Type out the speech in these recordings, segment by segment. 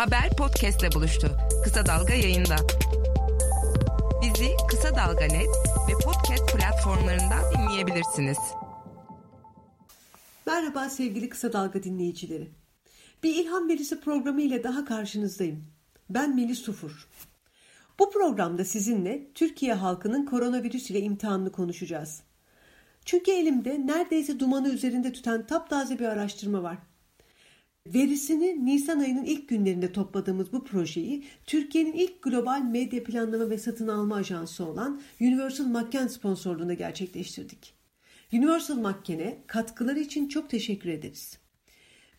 Haber podcastle buluştu. Kısa Dalga yayında. Bizi Kısa Dalga Net ve podcast platformlarından dinleyebilirsiniz. Merhaba sevgili Kısa Dalga dinleyicileri. Bir ilham verisi programı ile daha karşınızdayım. Ben Melis Sufur. Bu programda sizinle Türkiye halkının koronavirüs ile imtihanını konuşacağız. Çünkü elimde neredeyse dumanı üzerinde tutan taptaze bir araştırma var. Verisini Nisan ayının ilk günlerinde topladığımız bu projeyi Türkiye'nin ilk global medya planlama ve satın alma ajansı olan Universal McCann sponsorluğunda gerçekleştirdik. Universal McCann'e katkıları için çok teşekkür ederiz.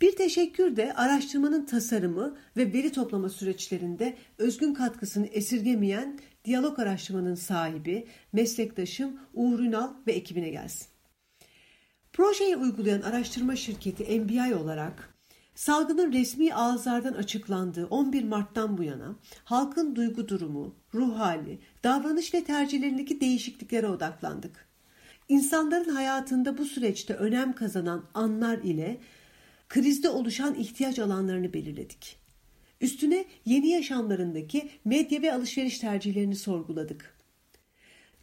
Bir teşekkür de araştırmanın tasarımı ve veri toplama süreçlerinde özgün katkısını esirgemeyen diyalog araştırmanın sahibi, meslektaşım Uğur Ünal ve ekibine gelsin. Projeyi uygulayan araştırma şirketi MBI olarak salgının resmi ağızlardan açıklandığı 11 Mart'tan bu yana halkın duygu durumu, ruh hali, davranış ve tercihlerindeki değişikliklere odaklandık. İnsanların hayatında bu süreçte önem kazanan anlar ile krizde oluşan ihtiyaç alanlarını belirledik. Üstüne yeni yaşamlarındaki medya ve alışveriş tercihlerini sorguladık.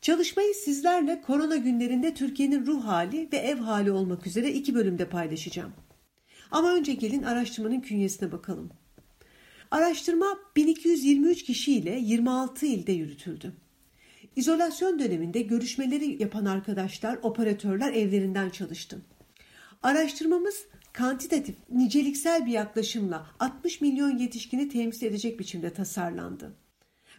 Çalışmayı sizlerle korona günlerinde Türkiye'nin ruh hali ve ev hali olmak üzere iki bölümde paylaşacağım. Ama önce gelin araştırmanın künyesine bakalım. Araştırma 1223 kişiyle 26 ilde yürütüldü. İzolasyon döneminde görüşmeleri yapan arkadaşlar, operatörler evlerinden çalıştı. Araştırmamız kantitatif, niceliksel bir yaklaşımla 60 milyon yetişkini temsil edecek biçimde tasarlandı.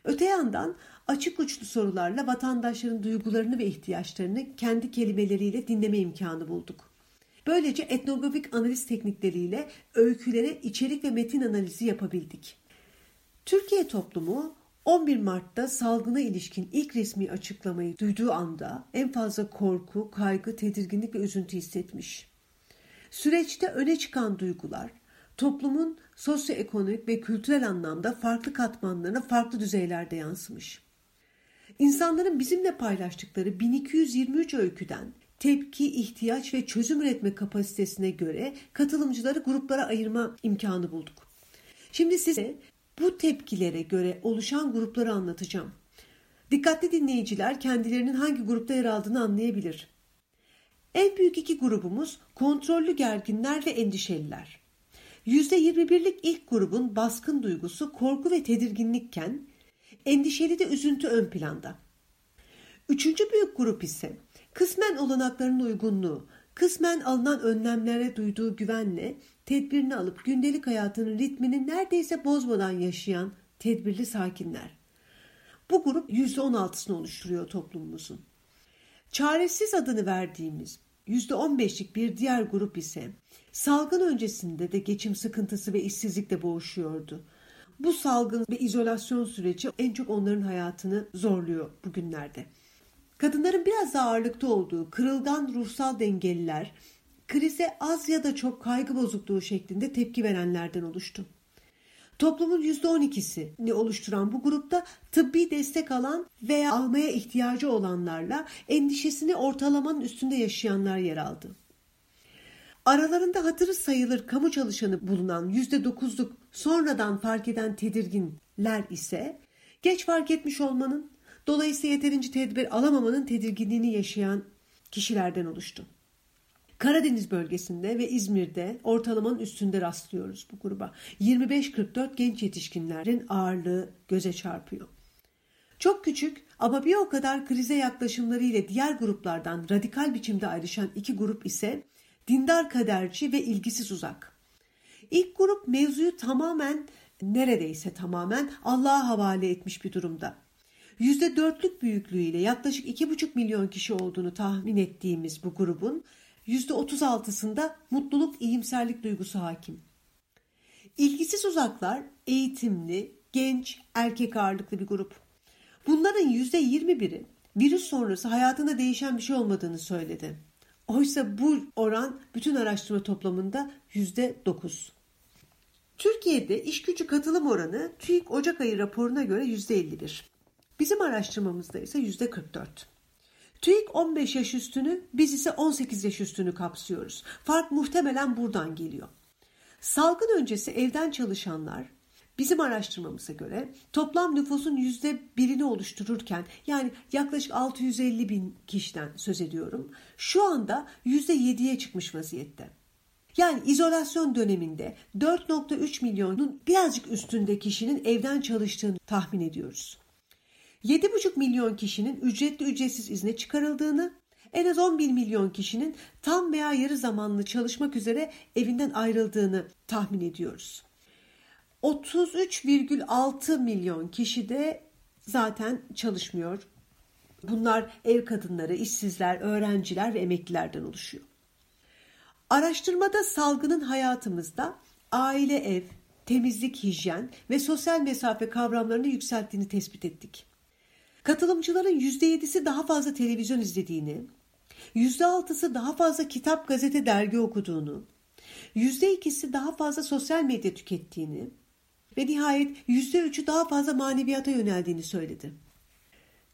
Öte yandan açık uçlu sorularla vatandaşların duygularını ve ihtiyaçlarını kendi kelimeleriyle dinleme imkanı bulduk. Böylece etnografik analiz teknikleriyle öykülere içerik ve metin analizi yapabildik. Türkiye toplumu 11 Mart'ta salgına ilişkin ilk resmi açıklamayı duyduğu anda en fazla korku, kaygı, tedirginlik ve üzüntü hissetmiş. Süreçte öne çıkan duygular toplumun sosyoekonomik ve kültürel anlamda farklı katmanlarına farklı düzeylerde yansımış. İnsanların bizimle paylaştıkları 1223 öyküden tepki, ihtiyaç ve çözüm üretme kapasitesine göre katılımcıları gruplara ayırma imkanı bulduk. Şimdi size bu tepkilere göre oluşan grupları anlatacağım. Dikkatli dinleyiciler kendilerinin hangi grupta yer aldığını anlayabilir. En büyük iki grubumuz kontrollü gerginler ve endişeliler. %21'lik ilk grubun baskın duygusu korku ve tedirginlikken endişeli de üzüntü ön planda. Üçüncü büyük grup ise kısmen olanakların uygunluğu, kısmen alınan önlemlere duyduğu güvenle tedbirini alıp gündelik hayatının ritmini neredeyse bozmadan yaşayan tedbirli sakinler. Bu grup %16'sını oluşturuyor toplumumuzun. Çaresiz adını verdiğimiz %15'lik bir diğer grup ise salgın öncesinde de geçim sıkıntısı ve işsizlikle boğuşuyordu. Bu salgın ve izolasyon süreci en çok onların hayatını zorluyor bugünlerde. Kadınların biraz daha ağırlıkta olduğu kırılgan ruhsal dengeliler, krize az ya da çok kaygı bozukluğu şeklinde tepki verenlerden oluştu. Toplumun %12'sini oluşturan bu grupta tıbbi destek alan veya almaya ihtiyacı olanlarla endişesini ortalamanın üstünde yaşayanlar yer aldı. Aralarında hatırı sayılır kamu çalışanı bulunan %9'luk sonradan fark eden tedirginler ise geç fark etmiş olmanın dolayısıyla yeterince tedbir alamamanın tedirginliğini yaşayan kişilerden oluştu. Karadeniz bölgesinde ve İzmir'de ortalamanın üstünde rastlıyoruz bu gruba. 25-44 genç yetişkinlerin ağırlığı göze çarpıyor. Çok küçük ama bir o kadar krize yaklaşımları ile diğer gruplardan radikal biçimde ayrışan iki grup ise dindar kaderci ve ilgisiz uzak. İlk grup mevzuyu tamamen neredeyse tamamen Allah'a havale etmiş bir durumda. %4'lük büyüklüğüyle yaklaşık 2,5 milyon kişi olduğunu tahmin ettiğimiz bu grubun %36'sında mutluluk, iyimserlik duygusu hakim. İlgisiz uzaklar eğitimli, genç, erkek ağırlıklı bir grup. Bunların %21'i virüs sonrası hayatında değişen bir şey olmadığını söyledi. Oysa bu oran bütün araştırma toplamında %9. Türkiye'de iş gücü katılım oranı TÜİK Ocak ayı raporuna göre %51. Bizim araştırmamızda ise %44. TÜİK 15 yaş üstünü, biz ise 18 yaş üstünü kapsıyoruz. Fark muhtemelen buradan geliyor. Salgın öncesi evden çalışanlar Bizim araştırmamıza göre toplam nüfusun yüzde birini oluştururken yani yaklaşık 650 bin kişiden söz ediyorum. Şu anda yüzde yediye çıkmış vaziyette. Yani izolasyon döneminde 4.3 milyonun birazcık üstünde kişinin evden çalıştığını tahmin ediyoruz. 7,5 milyon kişinin ücretli ücretsiz izne çıkarıldığını, en az 11 milyon kişinin tam veya yarı zamanlı çalışmak üzere evinden ayrıldığını tahmin ediyoruz. 33,6 milyon kişi de zaten çalışmıyor. Bunlar ev kadınları, işsizler, öğrenciler ve emeklilerden oluşuyor. Araştırmada salgının hayatımızda aile ev, temizlik, hijyen ve sosyal mesafe kavramlarını yükselttiğini tespit ettik. Katılımcıların %7'si daha fazla televizyon izlediğini, %6'sı daha fazla kitap, gazete, dergi okuduğunu, %2'si daha fazla sosyal medya tükettiğini ve nihayet %3'ü daha fazla maneviyata yöneldiğini söyledi.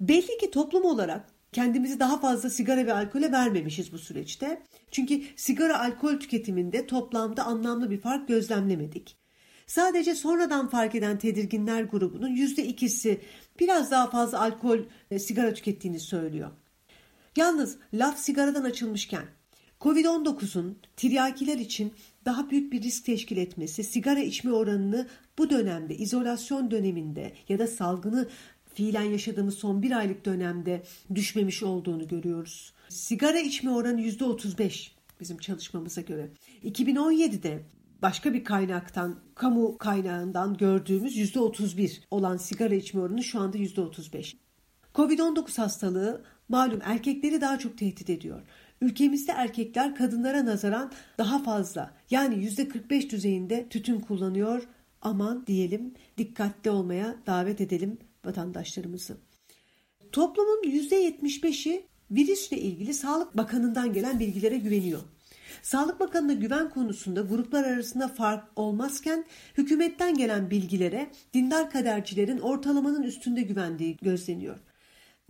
Belli ki toplum olarak kendimizi daha fazla sigara ve alkole vermemişiz bu süreçte. Çünkü sigara alkol tüketiminde toplamda anlamlı bir fark gözlemlemedik. Sadece sonradan fark eden tedirginler grubunun yüzde ikisi biraz daha fazla alkol e, sigara tükettiğini söylüyor. Yalnız laf sigaradan açılmışken Covid-19'un tiryakiler için daha büyük bir risk teşkil etmesi sigara içme oranını bu dönemde izolasyon döneminde ya da salgını fiilen yaşadığımız son bir aylık dönemde düşmemiş olduğunu görüyoruz. Sigara içme oranı %35 bizim çalışmamıza göre. 2017'de başka bir kaynaktan, kamu kaynağından gördüğümüz %31 olan sigara içme oranı şu anda %35. Covid-19 hastalığı malum erkekleri daha çok tehdit ediyor. Ülkemizde erkekler kadınlara nazaran daha fazla yani %45 düzeyinde tütün kullanıyor. Aman diyelim dikkatli olmaya davet edelim vatandaşlarımızı. Toplumun %75'i virüsle ilgili Sağlık Bakanı'ndan gelen bilgilere güveniyor. Sağlık Bakanı'na güven konusunda gruplar arasında fark olmazken hükümetten gelen bilgilere dindar kadercilerin ortalamanın üstünde güvendiği gözleniyor.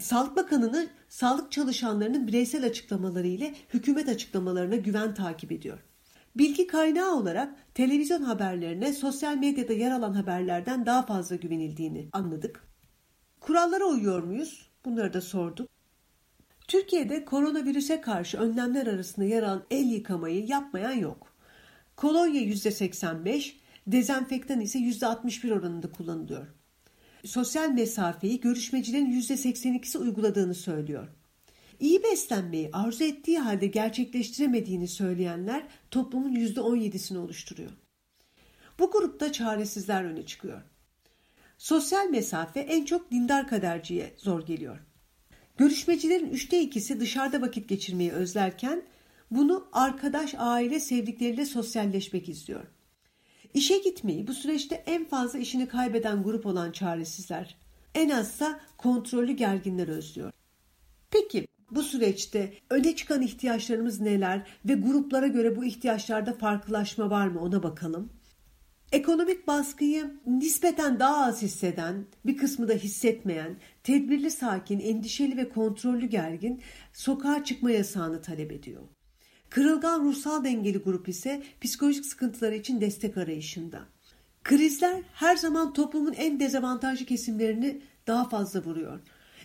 Sağlık Bakanı'nı sağlık çalışanlarının bireysel açıklamaları ile hükümet açıklamalarına güven takip ediyor. Bilgi kaynağı olarak televizyon haberlerine sosyal medyada yer alan haberlerden daha fazla güvenildiğini anladık. Kurallara uyuyor muyuz? Bunları da sorduk. Türkiye'de koronavirüse karşı önlemler arasında yer alan el yıkamayı yapmayan yok. Kolonya %85, dezenfektan ise %61 oranında kullanılıyor. Sosyal mesafeyi görüşmecilerin %82'si uyguladığını söylüyor. İyi beslenmeyi arzu ettiği halde gerçekleştiremediğini söyleyenler toplumun %17'sini oluşturuyor. Bu grupta çaresizler öne çıkıyor. Sosyal mesafe en çok dindar kaderciye zor geliyor. Görüşmecilerin üçte ikisi dışarıda vakit geçirmeyi özlerken bunu arkadaş, aile, sevdikleriyle sosyalleşmek istiyor. İşe gitmeyi bu süreçte en fazla işini kaybeden grup olan çaresizler. En azsa kontrollü gerginler özlüyor. Peki bu süreçte öne çıkan ihtiyaçlarımız neler ve gruplara göre bu ihtiyaçlarda farklılaşma var mı ona bakalım. Ekonomik baskıyı nispeten daha az hisseden, bir kısmı da hissetmeyen, tedbirli sakin, endişeli ve kontrollü gergin sokağa çıkma yasağını talep ediyor. Kırılgan ruhsal dengeli grup ise psikolojik sıkıntıları için destek arayışında. Krizler her zaman toplumun en dezavantajlı kesimlerini daha fazla vuruyor.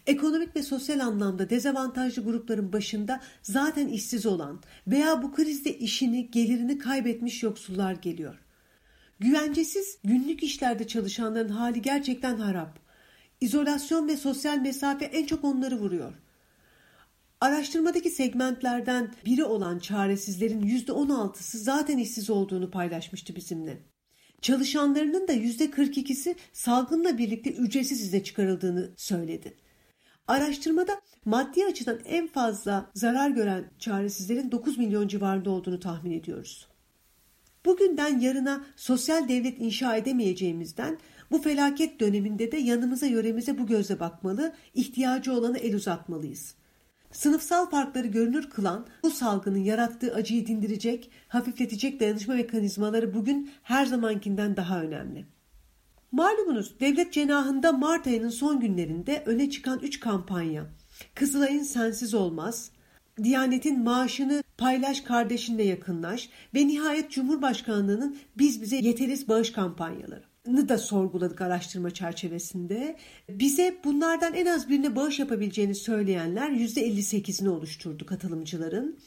Ekonomik ve sosyal anlamda dezavantajlı grupların başında zaten işsiz olan veya bu krizde işini, gelirini kaybetmiş yoksullar geliyor. Güvencesiz günlük işlerde çalışanların hali gerçekten harap. İzolasyon ve sosyal mesafe en çok onları vuruyor. Araştırmadaki segmentlerden biri olan çaresizlerin %16'sı zaten işsiz olduğunu paylaşmıştı bizimle. Çalışanlarının da %42'si salgınla birlikte ücretsiz izne çıkarıldığını söyledi. Araştırmada maddi açıdan en fazla zarar gören çaresizlerin 9 milyon civarında olduğunu tahmin ediyoruz. Bugünden yarına sosyal devlet inşa edemeyeceğimizden bu felaket döneminde de yanımıza yöremize bu gözle bakmalı, ihtiyacı olanı el uzatmalıyız. Sınıfsal farkları görünür kılan bu salgının yarattığı acıyı dindirecek, hafifletecek dayanışma mekanizmaları bugün her zamankinden daha önemli. Malumunuz devlet cenahında Mart ayının son günlerinde öne çıkan 3 kampanya Kızılay'ın sensiz olmaz, Diyanet'in maaşını paylaş kardeşinle yakınlaş ve nihayet Cumhurbaşkanlığının biz bize yeteriz bağış kampanyaları. da sorguladık araştırma çerçevesinde. Bize bunlardan en az birine bağış yapabileceğini söyleyenler %58'ini oluşturdu katılımcıların.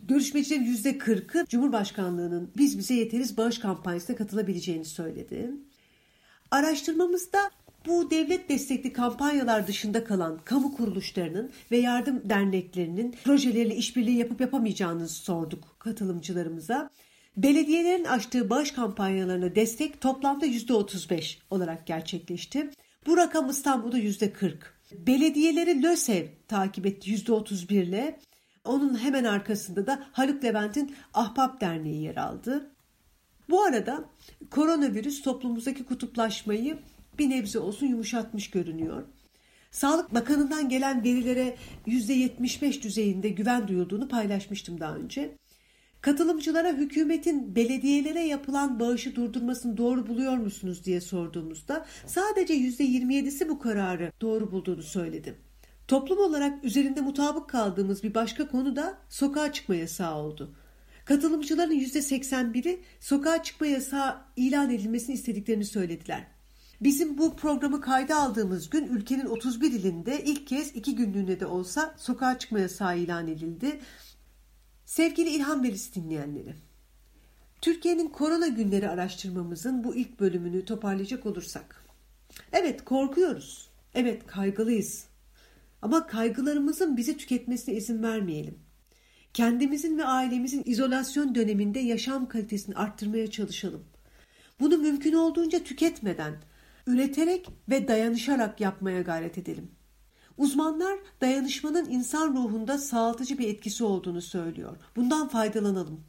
Görüşmecilerin %40'ı Cumhurbaşkanlığı'nın biz bize yeteriz bağış kampanyasına katılabileceğini söyledi. Araştırmamızda bu devlet destekli kampanyalar dışında kalan kamu kuruluşlarının ve yardım derneklerinin projeleriyle işbirliği yapıp yapamayacağını sorduk katılımcılarımıza. Belediyelerin açtığı bağış kampanyalarına destek toplamda %35 olarak gerçekleşti. Bu rakam İstanbul'da %40. Belediyeleri LÖSEV takip etti %31 ile. Onun hemen arkasında da Haluk Levent'in Ahbap Derneği yer aldı. Bu arada koronavirüs toplumumuzdaki kutuplaşmayı bir nebze olsun yumuşatmış görünüyor. Sağlık Bakanı'ndan gelen verilere %75 düzeyinde güven duyulduğunu paylaşmıştım daha önce. Katılımcılara hükümetin belediyelere yapılan bağışı durdurmasını doğru buluyor musunuz diye sorduğumuzda sadece %27'si bu kararı doğru bulduğunu söyledi. Toplum olarak üzerinde mutabık kaldığımız bir başka konu da sokağa çıkma yasağı oldu. Katılımcıların %81'i sokağa çıkma yasağı ilan edilmesini istediklerini söylediler. Bizim bu programı kayda aldığımız gün ülkenin 31 ilinde ilk kez iki günlüğüne de olsa sokağa çıkma yasağı ilan edildi. Sevgili İlham Verisi dinleyenleri, Türkiye'nin korona günleri araştırmamızın bu ilk bölümünü toparlayacak olursak. Evet korkuyoruz, evet kaygılıyız ama kaygılarımızın bizi tüketmesine izin vermeyelim. Kendimizin ve ailemizin izolasyon döneminde yaşam kalitesini arttırmaya çalışalım. Bunu mümkün olduğunca tüketmeden, üreterek ve dayanışarak yapmaya gayret edelim. Uzmanlar dayanışmanın insan ruhunda sağaltıcı bir etkisi olduğunu söylüyor. Bundan faydalanalım.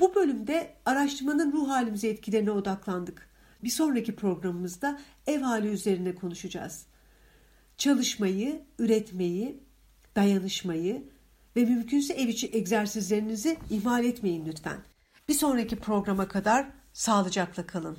Bu bölümde araştırmanın ruh halimize etkilerine odaklandık. Bir sonraki programımızda ev hali üzerine konuşacağız. Çalışmayı, üretmeyi, dayanışmayı ve mümkünse ev içi egzersizlerinizi ihmal etmeyin lütfen. Bir sonraki programa kadar sağlıcakla kalın.